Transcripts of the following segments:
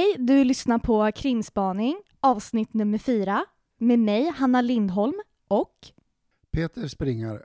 Hej, du lyssnar på Krimspaning, avsnitt nummer fyra, med mig, Hanna Lindholm och... Peter Springare.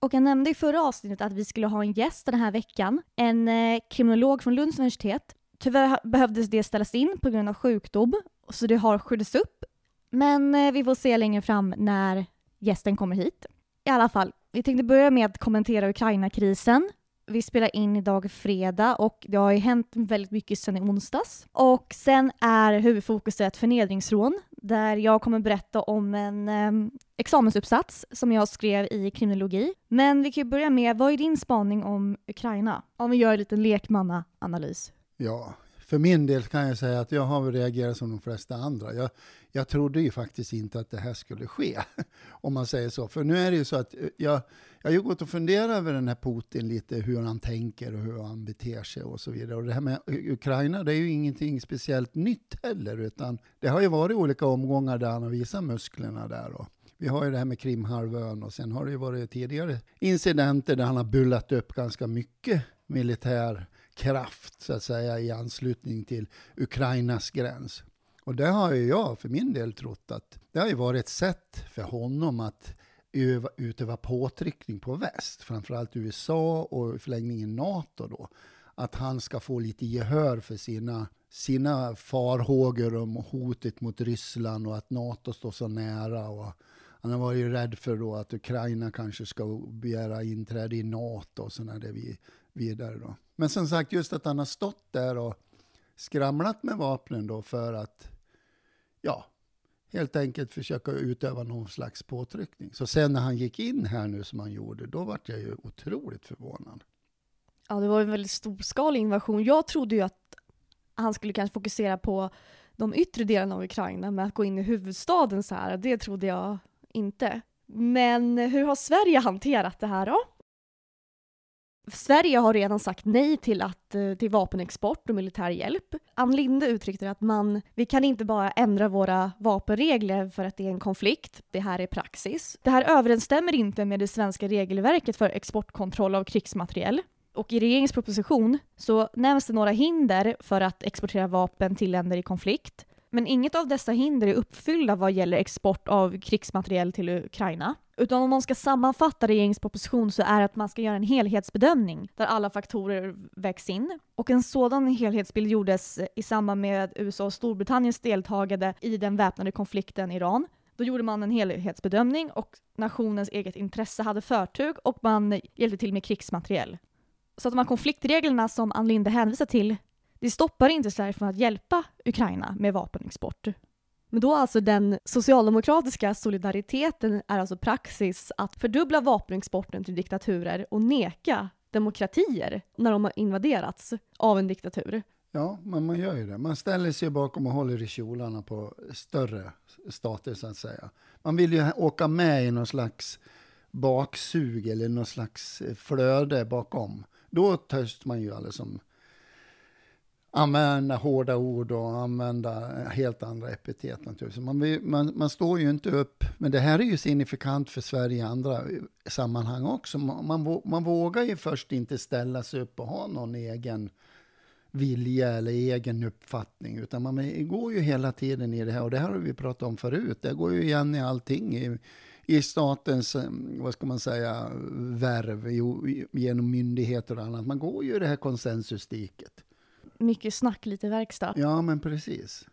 Och jag nämnde i förra avsnittet att vi skulle ha en gäst den här veckan, en eh, kriminolog från Lunds universitet. Tyvärr behövdes det ställas in på grund av sjukdom, så det har skjutits upp. Men eh, vi får se längre fram när gästen kommer hit. I alla fall, vi tänkte börja med att kommentera Ukraina-krisen vi spelar in idag fredag och det har ju hänt väldigt mycket sedan i onsdags. Och sen är huvudfokuset förnedringsrån där jag kommer berätta om en eh, examensuppsats som jag skrev i kriminologi. Men vi kan ju börja med, vad är din spaning om Ukraina? Om vi gör en liten lekmannaanalys. Ja, för min del kan jag säga att jag har reagerat som de flesta andra. Jag, jag trodde ju faktiskt inte att det här skulle ske, om man säger så. För nu är det ju så att eh, jag, jag har ju gått och funderat över den här Putin lite, hur han tänker och hur han beter sig och så vidare. Och det här med Ukraina, det är ju ingenting speciellt nytt heller, utan det har ju varit olika omgångar där han har visat musklerna där. Och vi har ju det här med Krimhalvön och sen har det ju varit tidigare incidenter där han har bullat upp ganska mycket militär kraft så att säga i anslutning till Ukrainas gräns. Och det har ju jag för min del trott att det har ju varit ett sätt för honom att öva, utöva påtryckning på väst, framförallt USA och i förlängningen NATO då, att han ska få lite gehör för sina, sina farhågor om hotet mot Ryssland och att NATO står så nära. Och han har varit rädd för då att Ukraina kanske ska begära inträde i NATO och sådana där vidare. Då. Men som sagt, just att han har stått där och skramlat med vapnen då för att, ja, helt enkelt försöka utöva någon slags påtryckning. Så sen när han gick in här nu som han gjorde, då vart jag ju otroligt förvånad. Ja, det var en väldigt storskalig invasion. Jag trodde ju att han skulle kanske fokusera på de yttre delarna av Ukraina, med att gå in i huvudstaden så här. Det trodde jag inte. Men hur har Sverige hanterat det här då? Sverige har redan sagt nej till, att, eh, till vapenexport och militär hjälp. Ann Linde uttryckte att man, vi kan inte bara ändra våra vapenregler för att det är en konflikt. Det här är praxis. Det här överensstämmer inte med det svenska regelverket för exportkontroll av krigsmateriel. Och i regeringens proposition så nämns det några hinder för att exportera vapen till länder i konflikt. Men inget av dessa hinder är uppfyllda vad gäller export av krigsmateriel till Ukraina. Utan om man ska sammanfatta regeringens proposition så är det att man ska göra en helhetsbedömning där alla faktorer vägs in. Och en sådan helhetsbild gjordes i samband med USA och Storbritanniens deltagande i den väpnade konflikten i Iran. Då gjorde man en helhetsbedömning och nationens eget intresse hade förtug och man hjälpte till med krigsmateriel. Så att de här konfliktreglerna som Ann Linde hänvisar till, det stoppar inte Sverige från att hjälpa Ukraina med vapenexport. Men då alltså den socialdemokratiska solidariteten är alltså praxis att fördubbla vapenexporten till diktaturer och neka demokratier när de har invaderats av en diktatur. Ja, men man gör ju det. Man ställer sig bakom och håller i kjolarna på större stater så att säga. Man vill ju åka med i någon slags baksug eller någon slags flöde bakom. Då törs man ju alltså som använda hårda ord och använda helt andra epitet naturligtvis. Man, man, man står ju inte upp, men det här är ju signifikant för Sverige i andra sammanhang också. Man, man vågar ju först inte ställa sig upp och ha någon egen vilja eller egen uppfattning, utan man går ju hela tiden i det här, och det här har vi pratat om förut, det går ju igen i allting, i, i statens, eh, vad ska man säga, värv, genom myndigheter och annat. Man går ju i det här konsensusdiket mycket snack, lite verkstad. Ja, men precis.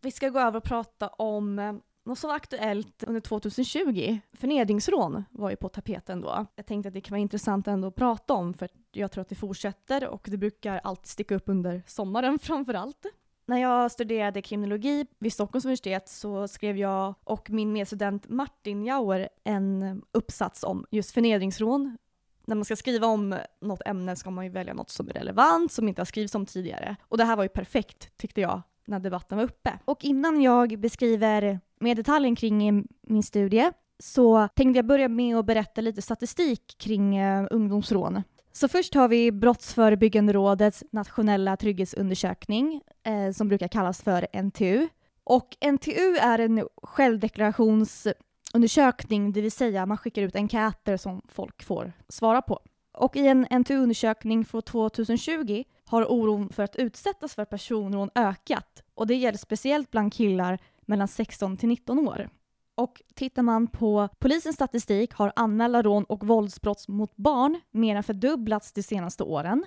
Vi ska gå över och prata om eh, något som var aktuellt under 2020. Förnedringsrån var ju på tapeten då. Jag tänkte att det kan vara intressant ändå att prata om för jag tror att det fortsätter och det brukar alltid sticka upp under sommaren framför allt. När jag studerade kriminologi vid Stockholms universitet så skrev jag och min medstudent Martin Jauer en uppsats om just förnedringsrån när man ska skriva om något ämne ska man ju välja något som är relevant, som inte har skrivits om tidigare. Och det här var ju perfekt, tyckte jag, när debatten var uppe. Och innan jag beskriver mer detaljen kring min studie så tänkte jag börja med att berätta lite statistik kring eh, ungdomsrån. Så först har vi Brottsförebyggande rådets nationella trygghetsundersökning eh, som brukar kallas för NTU. Och NTU är en självdeklarations undersökning, det vill säga man skickar ut enkäter som folk får svara på. Och i en NTU-undersökning från 2020 har oron för att utsättas för personrån ökat och det gäller speciellt bland killar mellan 16 till 19 år. Och tittar man på polisens statistik har anmälda rån och våldsbrott mot barn mer än fördubblats de senaste åren.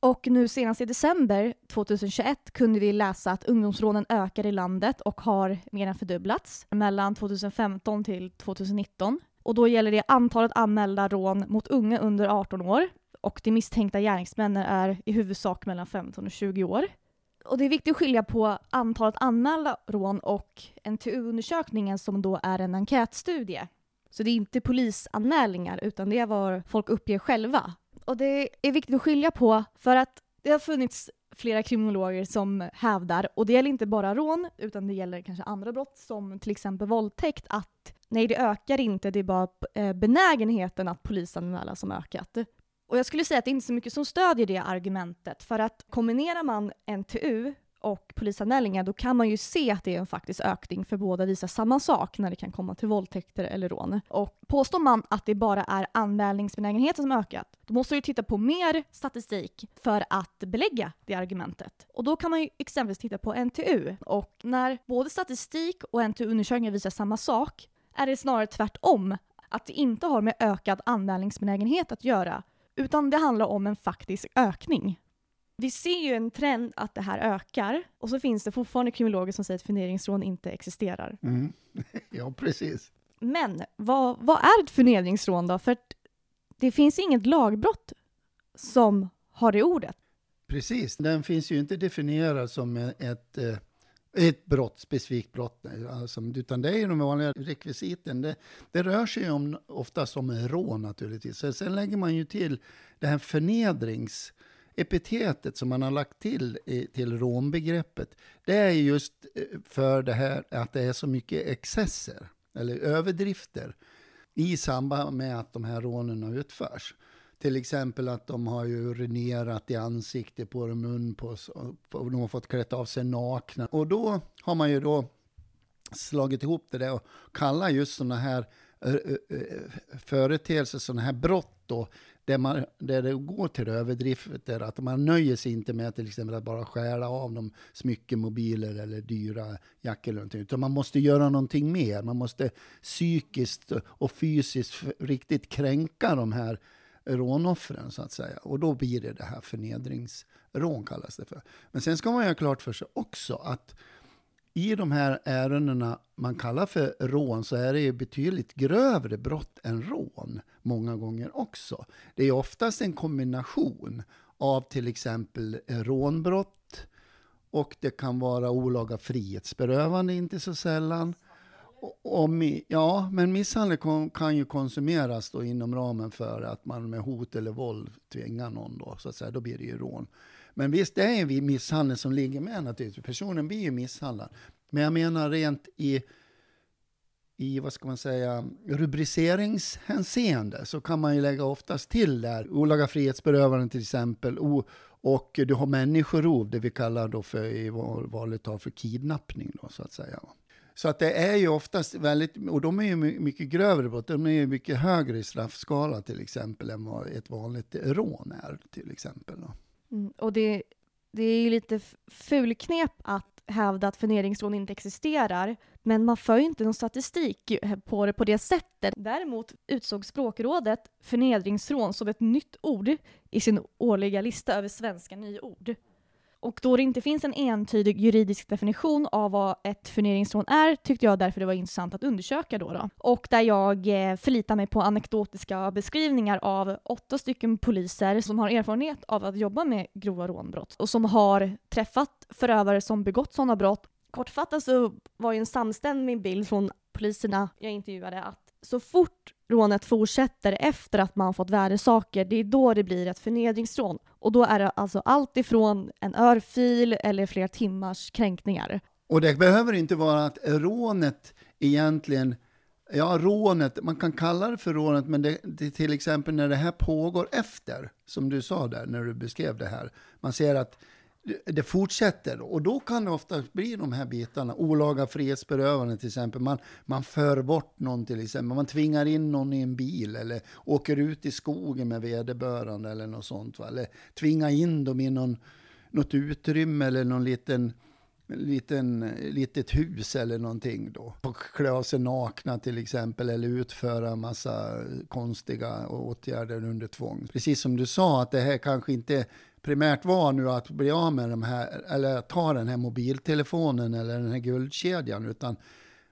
Och nu senast i december 2021 kunde vi läsa att ungdomsrånen ökar i landet och har mer än fördubblats mellan 2015 till 2019. Och då gäller det antalet anmälda rån mot unga under 18 år och de misstänkta gärningsmännen är i huvudsak mellan 15 och 20 år. Och det är viktigt att skilja på antalet anmälda rån och NTU-undersökningen som då är en enkätstudie. Så det är inte polisanmälningar utan det är vad folk uppger själva. Och det är viktigt att skilja på för att det har funnits flera kriminologer som hävdar, och det gäller inte bara rån utan det gäller kanske andra brott som till exempel våldtäkt, att nej det ökar inte, det är bara eh, benägenheten att polisanmäla som ökat. Och jag skulle säga att det är inte så mycket som stödjer det argumentet, för att kombinerar man NTU och polisanmälningar, då kan man ju se att det är en faktisk ökning, för båda visar samma sak när det kan komma till våldtäkter eller rån. Och påstår man att det bara är anmälningsbenägenheten som ökat, då måste du titta på mer statistik för att belägga det argumentet. Och då kan man ju exempelvis titta på NTU. Och när både statistik och NTU-undersökningar visar samma sak, är det snarare tvärtom, att det inte har med ökad anmälningsbenägenhet att göra, utan det handlar om en faktisk ökning. Vi ser ju en trend att det här ökar och så finns det fortfarande kriminologer som säger att förnedringsrån inte existerar. Mm. Ja, precis. Men vad, vad är ett förnedringsrån då? För det finns inget lagbrott som har det ordet. Precis, den finns ju inte definierad som ett, eh, ett brott, specifikt brott, alltså, utan det är ju de vanliga rekvisiten. Det, det rör sig ju om, oftast om rån naturligtvis. Sen lägger man ju till det här förnedrings epitetet som man har lagt till till rånbegreppet, det är just eh, för det här att det är så mycket excesser, eller överdrifter, i samband med att de här rånen utförs. Till exempel att de har ju urinerat i ansiktet på dem, mun på, och de har fått klätt av sig nakna. Och då har man ju då slagit ihop det där och kallar just sådana här eh, eh, företeelser, sådana här brott då, där, man, där det går till överdrifter, att man nöjer sig inte med till exempel att bara stjäla av dem smycken, mobiler eller dyra jackor, eller någonting, utan man måste göra någonting mer. Man måste psykiskt och fysiskt riktigt kränka de här rånoffren, så att säga. Och då blir det det här förnedringsrån, kallas det för. Men sen ska man göra klart för sig också att i de här ärendena man kallar för rån så är det ju betydligt grövre brott än rån många gånger också. Det är oftast en kombination av till exempel rånbrott och det kan vara olaga frihetsberövande inte så sällan. Och, och, ja, men misshandel kan ju konsumeras då inom ramen för att man med hot eller våld tvingar någon då, så att säga, då blir det ju rån. Men visst, det är en misshandel som ligger med naturligtvis. Personen blir ju misshandlad. Men jag menar rent i, i vad ska man säga, rubriceringshänseende så kan man ju lägga oftast till där, olaga frihetsberövande till exempel, och, och du har människorov, det vi kallar då för i vanligt tal för kidnappning då så att säga. Så att det är ju oftast väldigt, och de är ju mycket grövre brott, de är ju mycket högre i straffskala till exempel än vad ett vanligt rån är till exempel. Mm, och det, det är ju lite fulknep att hävda att förnedringsrån inte existerar, men man för ju inte någon statistik på det på det sättet. Däremot utsåg språkrådet förnedringsrån som ett nytt ord i sin årliga lista över svenska nyord. Och då det inte finns en entydig juridisk definition av vad ett förnedringsrån är tyckte jag därför det var intressant att undersöka då. då. Och där jag eh, förlitar mig på anekdotiska beskrivningar av åtta stycken poliser som har erfarenhet av att jobba med grova rånbrott och som har träffat förövare som begått sådana brott. Kortfattat så var ju en samstämmig bild från poliserna jag intervjuade att så fort rånet fortsätter efter att man fått värdesaker, det är då det blir ett förnedringsrån. Och då är det alltså allt ifrån en örfil eller flera timmars kränkningar. Och det behöver inte vara att rånet egentligen Ja, rånet, man kan kalla det för rånet, men det, det, till exempel när det här pågår efter, som du sa där, när du beskrev det här. Man ser att det fortsätter och då kan det ofta bli de här bitarna, olaga frihetsberövande till exempel. Man, man för bort någon till exempel, man tvingar in någon i en bil eller åker ut i skogen med vederbörande eller något sånt. Va? Eller tvingar in dem i någon, något utrymme eller någon liten liten, litet hus eller någonting då. Och klä av sig nakna till exempel eller utföra massa konstiga åtgärder under tvång. Precis som du sa att det här kanske inte primärt var nu att bli av med de här, eller ta den här mobiltelefonen eller den här guldkedjan, utan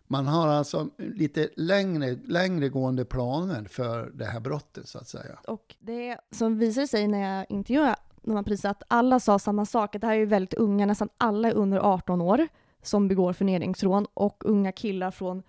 man har alltså lite längre, längre gående planer för det här brottet så att säga. Och det som visar sig när jag intervjuade de här priserna, att alla sa samma sak, att det här är ju väldigt unga, nästan alla är under 18 år som begår förnedringsrån och unga killar från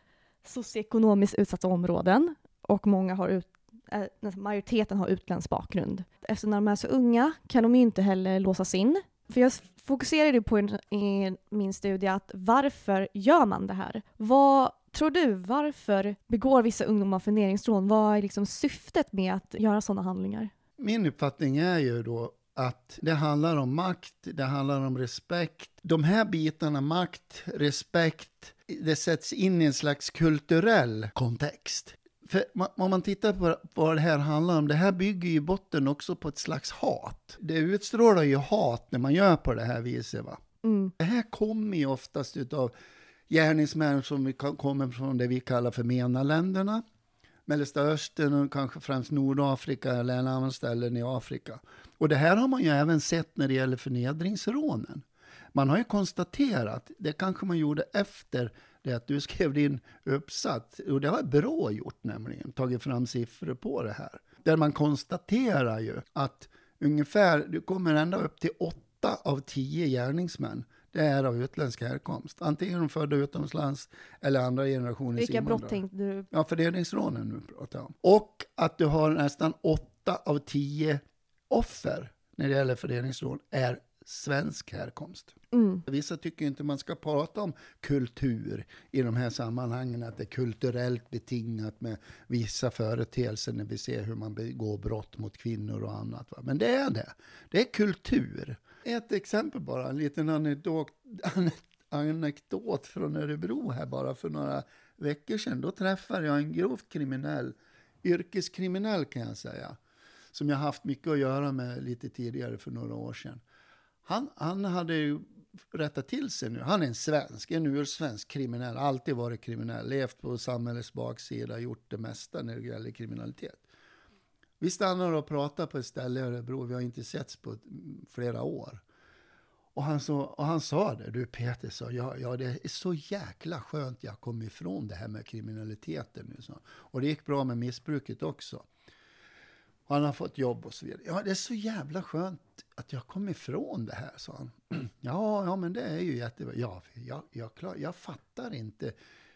socioekonomiskt utsatta områden och många har ut, Eh, nästan majoriteten har utländsk bakgrund. Eftersom de är så unga kan de inte heller låsas in. För jag fokuserade på i min studie att varför gör man det här? Vad tror du, varför begår vissa ungdomar förnedringsrån? Vad är liksom syftet med att göra sådana handlingar? Min uppfattning är ju då att det handlar om makt, det handlar om respekt. De här bitarna, makt, respekt, det sätts in i en slags kulturell kontext. För om man tittar på vad det här handlar om, det här bygger ju botten också på ett slags hat. Det utstrålar ju hat när man gör på det här viset. Va? Mm. Det här kommer ju oftast av gärningsmän som kommer från det vi kallar för MENA-länderna. Mellanöstern och kanske främst Nordafrika eller en annan ställen i Afrika. Och det här har man ju även sett när det gäller förnedringsrånen. Man har ju konstaterat, det kanske man gjorde efter det att du skrev din uppsats, och det har Brå gjort nämligen, tagit fram siffror på det här. Där man konstaterar ju att ungefär, du kommer ända upp till åtta av tio gärningsmän det är av utländsk härkomst. Antingen de födda utomlands eller andra generationens Vilka brott tänkte du? Ja, fördelningsrånen nu pratar jag om. Och att du har nästan åtta av tio offer när det gäller fördelningsrån är svensk härkomst. Mm. Vissa tycker inte man ska prata om kultur i de här sammanhangen, att det är kulturellt betingat med vissa företeelser när vi ser hur man begår brott mot kvinnor och annat. Va? Men det är det. Det är kultur. Ett exempel bara, en liten anekdot, anekdot från Örebro här bara för några veckor sedan. Då träffade jag en grovt kriminell, yrkeskriminell kan jag säga, som jag haft mycket att göra med lite tidigare för några år sedan. Han, han hade ju rätta till sig nu. Han är en svensk, en ursvensk kriminell, alltid varit kriminell, levt på samhällets baksida, gjort det mesta när det gäller kriminalitet. Vi stannar och pratar på ett ställe i Örebro, vi har inte setts på flera år. Och han, så, och han sa det, du Peter, sa, ja, ja, det är så jäkla skönt jag kom ifrån det här med kriminaliteten nu. Så. Och det gick bra med missbruket också. Och han har fått jobb och så vidare. Ja, det är så jävla skönt att jag kom ifrån det här, sa han. Ja, ja men det är ju jättebra. Ja, jag, jag, klar, jag fattar inte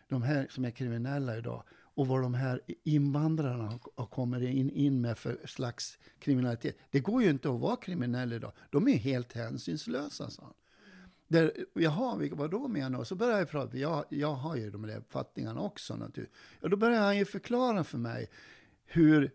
de här som är kriminella idag och vad de här invandrarna kommer in, in med för slags kriminalitet. Det går ju inte att vara kriminell idag. De är helt hänsynslösa, sa han. Där, jaha, vad då menar du? Så börjar jag prata, jag, jag har ju de där uppfattningarna också naturligtvis. Ja, då börjar han ju förklara för mig hur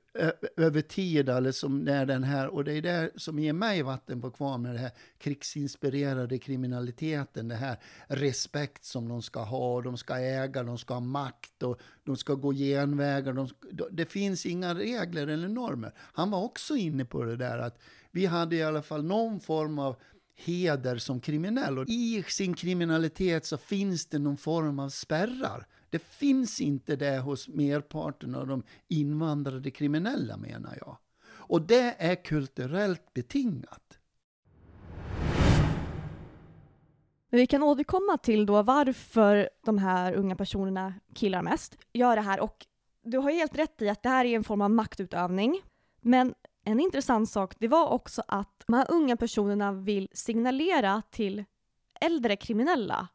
över tid, eller som när den här, och det är det som ger mig vatten på kvarn med den här krigsinspirerade kriminaliteten, det här respekt som de ska ha, de ska äga, de ska ha makt och de ska gå genvägar. De, det finns inga regler eller normer. Han var också inne på det där att vi hade i alla fall någon form av heder som kriminell. Och I sin kriminalitet så finns det någon form av spärrar. Det finns inte det hos merparten av de invandrade kriminella menar jag. Och det är kulturellt betingat. Vi kan återkomma till då varför de här unga personerna, killar mest, gör det här. Och du har helt rätt i att det här är en form av maktutövning. Men en intressant sak, det var också att de här unga personerna vill signalera till äldre kriminella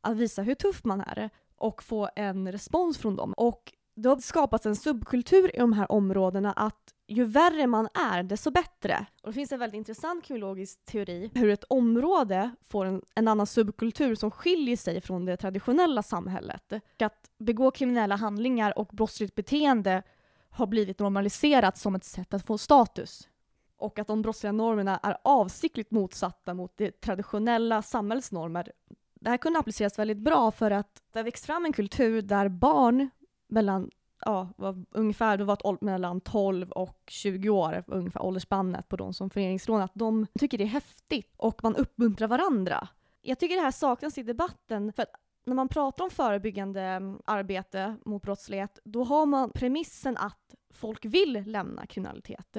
att visa hur tuff man är och få en respons från dem. Och det har skapats en subkultur i de här områdena att ju värre man är, desto bättre. Och det finns en väldigt intressant kriminologisk teori hur ett område får en, en annan subkultur som skiljer sig från det traditionella samhället. Att begå kriminella handlingar och brottsligt beteende har blivit normaliserat som ett sätt att få status. och att de brottsliga normerna är avsiktligt motsatta mot de traditionella samhällsnormer. Det här kunde appliceras väldigt bra för att det har växt fram en kultur där barn mellan ja, var ungefär, det var mellan 12 och 20 år, ungefär åldersspannet på de som föreningsrånat, de tycker det är häftigt och man uppmuntrar varandra. Jag tycker det här saknas i debatten, för att när man pratar om förebyggande arbete mot brottslighet, då har man premissen att folk vill lämna kriminalitet.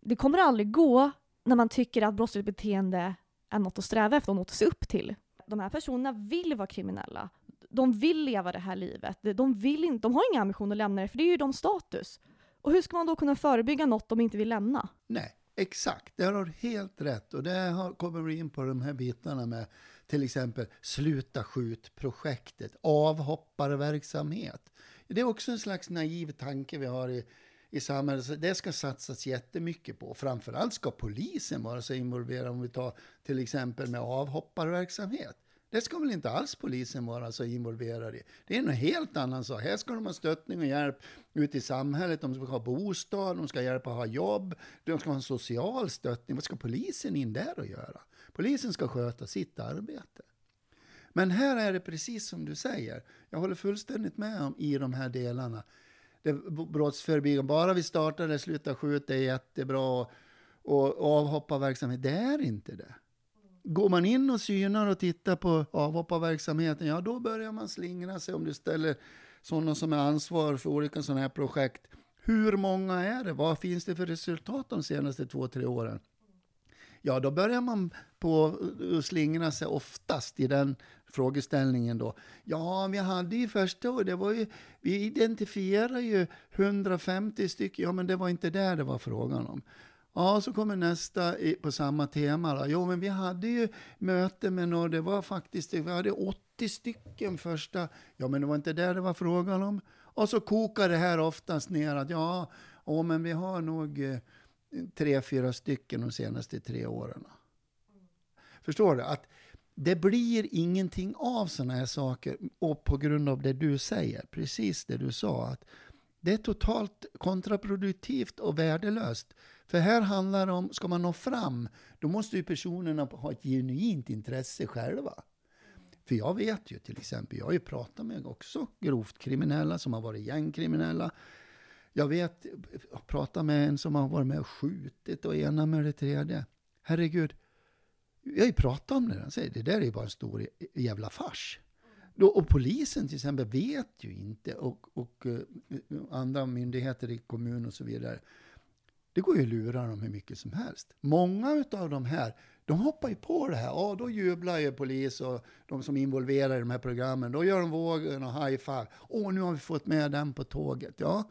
Det kommer aldrig gå när man tycker att brottsligt beteende är något att sträva efter och något att se upp till. De här personerna vill vara kriminella. De vill leva det här livet. De, vill in, de har inga ambitioner att lämna det, för det är ju de status. Och hur ska man då kunna förebygga något de inte vill lämna? Nej, exakt. Det har du helt rätt. Och det kommer vi in på de här bitarna med till exempel Sluta skjut-projektet, avhopparverksamhet. Det är också en slags naiv tanke vi har i, i samhället. det ska satsas jättemycket på. Framförallt ska polisen vara så involverad om vi tar till exempel med avhopparverksamhet. Det ska väl inte alls polisen vara så involverad i. Det är en helt annan sak. Här ska de ha stöttning och hjälp ute i samhället. De ska ha bostad, de ska hjälpa att ha jobb, de ska ha en social stöttning. Vad ska polisen in där och göra? Polisen ska sköta sitt arbete. Men här är det precis som du säger. Jag håller fullständigt med om i de här delarna. Det brottsförebyggande, bara vi startar det, sluta skjuta, det är jättebra. Och avhopparverksamhet, det är inte det. Går man in och synar och tittar på avhopparverksamheten, ja då börjar man slingra sig om du ställer sådana som är ansvar för olika sådana här projekt. Hur många är det? Vad finns det för resultat de senaste två, tre åren? Ja, då börjar man på eh, slingra sig oftast i den frågeställningen då. Ja, vi hade ju första och det var ju, vi identifierade ju 150 stycken, ja men det var inte det det var frågan om. Ja, så kommer nästa på samma tema. Då. Jo, men vi hade ju möte med några, det var faktiskt, vi hade 80 stycken första, ja men det var inte det det var frågan om. Och så kokar det här oftast ner att ja, oh, men vi har nog eh, tre, fyra stycken de senaste tre åren. Förstår du? Att det blir ingenting av sådana här saker och på grund av det du säger, precis det du sa. att Det är totalt kontraproduktivt och värdelöst. För här handlar det om, ska man nå fram, då måste ju personerna ha ett genuint intresse själva. För jag vet ju till exempel, jag har ju pratat med också grovt kriminella som har varit gängkriminella. Jag vet, jag pratade med en som har varit med och skjutit och ena med det tredje. Herregud, jag har ju pratat om det. Han säger det där är ju bara en stor jävla fars. Och polisen till exempel vet ju inte och, och uh, andra myndigheter i kommun och så vidare det går ju att lura dem hur mycket som helst. Många av de här, de hoppar ju på det här. Ja, då jublar ju polis och de som är involverade i de här programmen. Då gör de vågen och high five. Åh, nu har vi fått med den på tåget. Ja,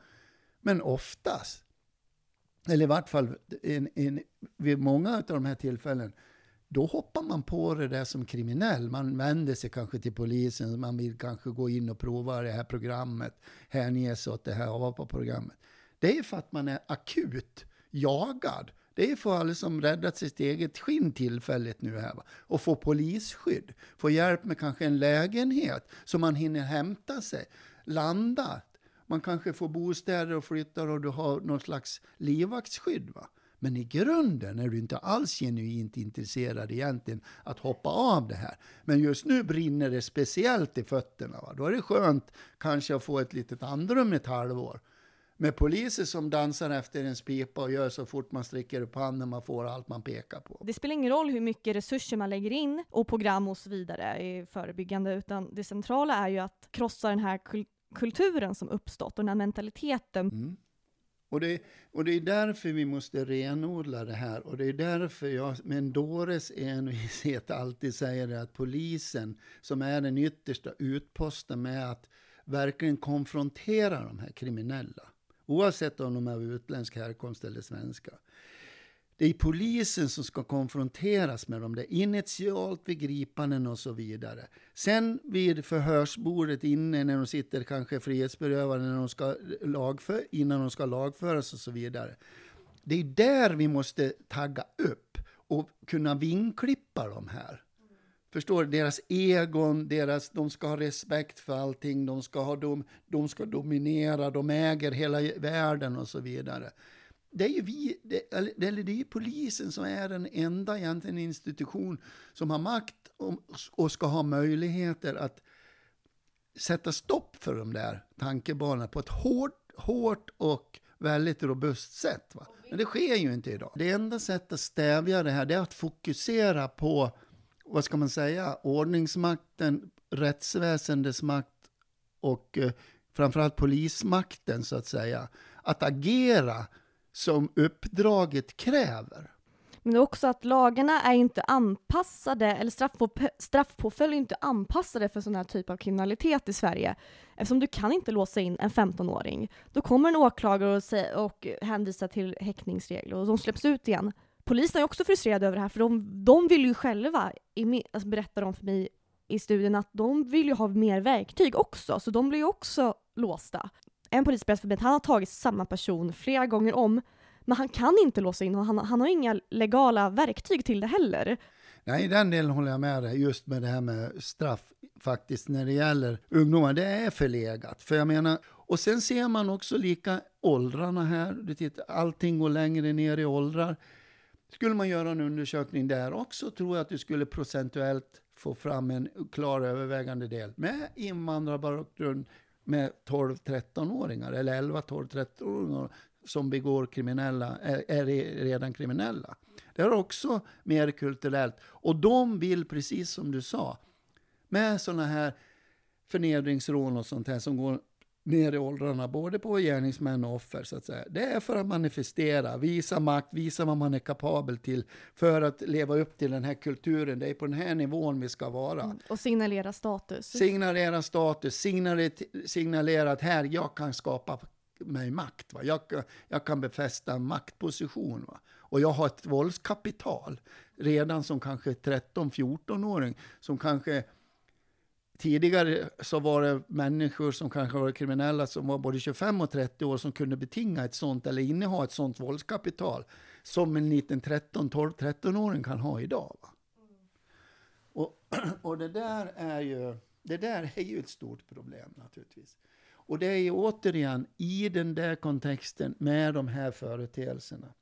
men oftast, eller i vart fall in, in, vid många av de här tillfällen, då hoppar man på det där som kriminell. Man vänder sig kanske till polisen, man vill kanske gå in och prova det här programmet, hänge sig åt det här AVAPA-programmet. Det är för att man är akut jagad. Det är för alla som räddat sitt eget skinn tillfälligt nu här. Va? Och få polisskydd, få hjälp med kanske en lägenhet så man hinner hämta sig, landa. Man kanske får bostäder och flyttar och du har någon slags livvaktsskydd. Va? Men i grunden är du inte alls genuint intresserad egentligen att hoppa av det här. Men just nu brinner det speciellt i fötterna. Va? Då är det skönt kanske att få ett litet andrum ett halvår med poliser som dansar efter en pipa och gör så fort man sträcker upp handen man får allt man pekar på. Det spelar ingen roll hur mycket resurser man lägger in och program och så vidare i förebyggande, utan det centrala är ju att krossa den här kulturen som uppstått och den här mentaliteten. Mm. Och det, och det är därför vi måste renodla det här. Och det är därför jag med en dåres envishet alltid säger det att polisen, som är den yttersta utposten med att verkligen konfrontera de här kriminella, Oavsett om de är av utländsk härkomst eller svenska. Det är polisen som ska konfronteras med dem, det initialt vid gripanden och så vidare. Sen vid förhörsbordet inne när de sitter kanske frihetsberövade när de ska lagför, innan de ska lagföras och så vidare. Det är där vi måste tagga upp och kunna vinklippa de här. Förstår du? Deras egon, deras, de ska ha respekt för allting, de ska, ha dom, de ska dominera, de äger hela världen och så vidare det är ju vi, det, eller det är polisen som är den enda egentligen institution som har makt och, och ska ha möjligheter att sätta stopp för de där tankebanorna på ett hårt, hårt och väldigt robust sätt. Va? Men det sker ju inte idag. Det enda sättet att stävja det här det är att fokusera på, vad ska man säga, ordningsmakten, rättsväsendets makt och eh, framförallt polismakten så att säga. Att agera som uppdraget kräver. Men också att lagarna är inte anpassade, eller straffpåföljd är inte anpassade för sån här typ av kriminalitet i Sverige. Eftersom du kan inte låsa in en 15-åring. Då kommer en åklagare och, säga, och hänvisar till häktningsregler och de släpps ut igen. Polisen är också frustrerade över det här, för de, de vill ju själva, alltså berättar de för mig i studien, att de vill ju ha mer verktyg också, så de blir ju också låsta. En polis berättade för mig att han har tagit samma person flera gånger om men han kan inte låsa in honom, han, han har inga legala verktyg till det heller. Nej, i den delen håller jag med dig, just med det här med straff faktiskt när det gäller ungdomar. Det är förlegat. För jag menar, och sen ser man också lika åldrarna här. Du tittar, allting går längre ner i åldrar. Skulle man göra en undersökning där också tror jag att du skulle procentuellt få fram en klar övervägande del med invandrarbakgrund med 12-13-åringar eller 11-12-13-åringar som begår kriminella, är, är redan kriminella. Det är också mer kulturellt. Och de vill, precis som du sa, med sådana här förnedringsrån och sånt här som går ner i åldrarna, både på gärningsmän och offer, så att säga. Det är för att manifestera, visa makt, visa vad man är kapabel till, för att leva upp till den här kulturen. Det är på den här nivån vi ska vara. Mm, och signalera status. Signalera status, signalera, signalera att här, jag kan skapa mig makt. Va? Jag, jag kan befästa en maktposition. Va? Och jag har ett våldskapital redan som kanske 13-14-åring som kanske Tidigare så var det människor som kanske var kriminella som var både 25 och 30 år som kunde betinga ett sånt eller inneha ett sånt våldskapital som en liten 13, 12, 13-åring kan ha idag. Va? Och, och det där är ju det där är ju ett stort problem naturligtvis. Och det är ju återigen i den där kontexten med de här företeelserna.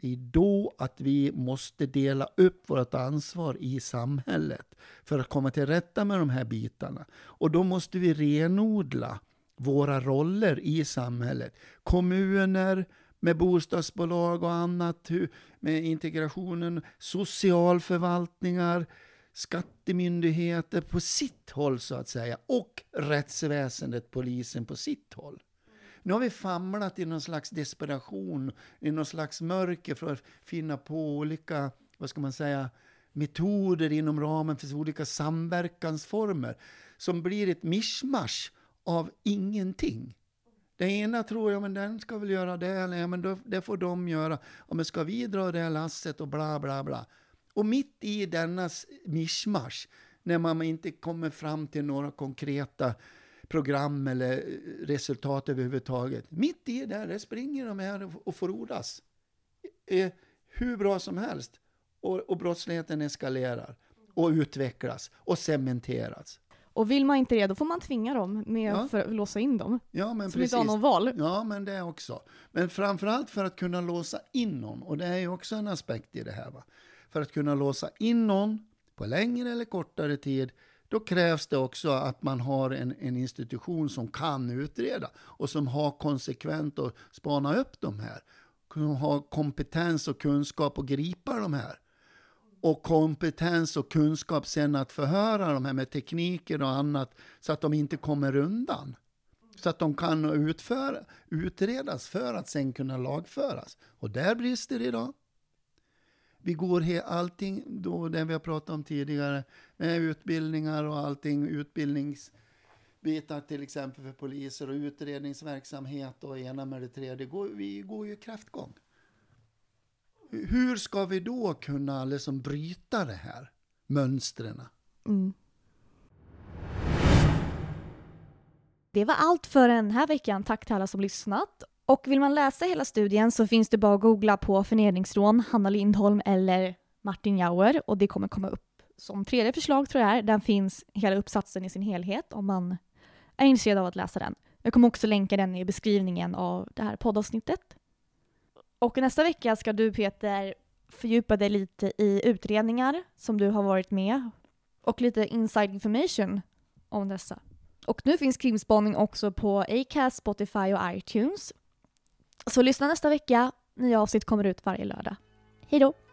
Det är då att vi måste dela upp vårt ansvar i samhället för att komma till rätta med de här bitarna. Och då måste vi renodla våra roller i samhället. Kommuner med bostadsbolag och annat, med integrationen, socialförvaltningar, skattemyndigheter på sitt håll så att säga och rättsväsendet, polisen på sitt håll. Nu har vi famlat i någon slags desperation, i någon slags mörker för att finna på olika, vad ska man säga, metoder inom ramen för olika samverkansformer som blir ett mischmasch av ingenting. Det ena tror jag, men den ska väl göra det, eller ja, men då, det får de göra. Ja, men ska vi dra det här lasset och bla bla bla. Och mitt i denna mischmasch, när man inte kommer fram till några konkreta program eller resultat överhuvudtaget. Mitt i det, där springer de här och frodas. Eh, hur bra som helst. Och, och brottsligheten eskalerar och utvecklas och cementeras. Och vill man inte det, då får man tvinga dem med ja. att låsa in dem. Ja, men så precis. inte har någon val. Ja, men det också. Men framförallt för att kunna låsa in någon, och det är ju också en aspekt i det här. Va? För att kunna låsa in någon på längre eller kortare tid, då krävs det också att man har en, en institution som kan utreda och som har konsekvent att spana upp de här. Som har kompetens och kunskap att gripa de här. Och kompetens och kunskap sen att förhöra de här med tekniker och annat så att de inte kommer undan. Så att de kan utföra, utredas för att sen kunna lagföras. Och där brister det idag. Vi går he, allting, då, det vi har pratat om tidigare, med utbildningar och allting, utbildningsbitar till exempel för poliser och utredningsverksamhet och ena med det tredje, går, vi går ju kräftgång. Hur ska vi då kunna liksom bryta det här mönstren? Mm. Det var allt för den här veckan. Tack till alla som lyssnat. Och vill man läsa hela studien så finns det bara att googla på förnedringsrån, Hanna Lindholm eller Martin Jauer och det kommer komma upp som tredje förslag tror jag är. Den finns hela uppsatsen i sin helhet om man är intresserad av att läsa den. Jag kommer också länka den i beskrivningen av det här poddavsnittet. Och nästa vecka ska du Peter fördjupa dig lite i utredningar som du har varit med och lite inside information om dessa. Och nu finns Krimspaning också på Acast, Spotify och iTunes. Så lyssna nästa vecka. Nya avsnitt kommer ut varje lördag. Hej då!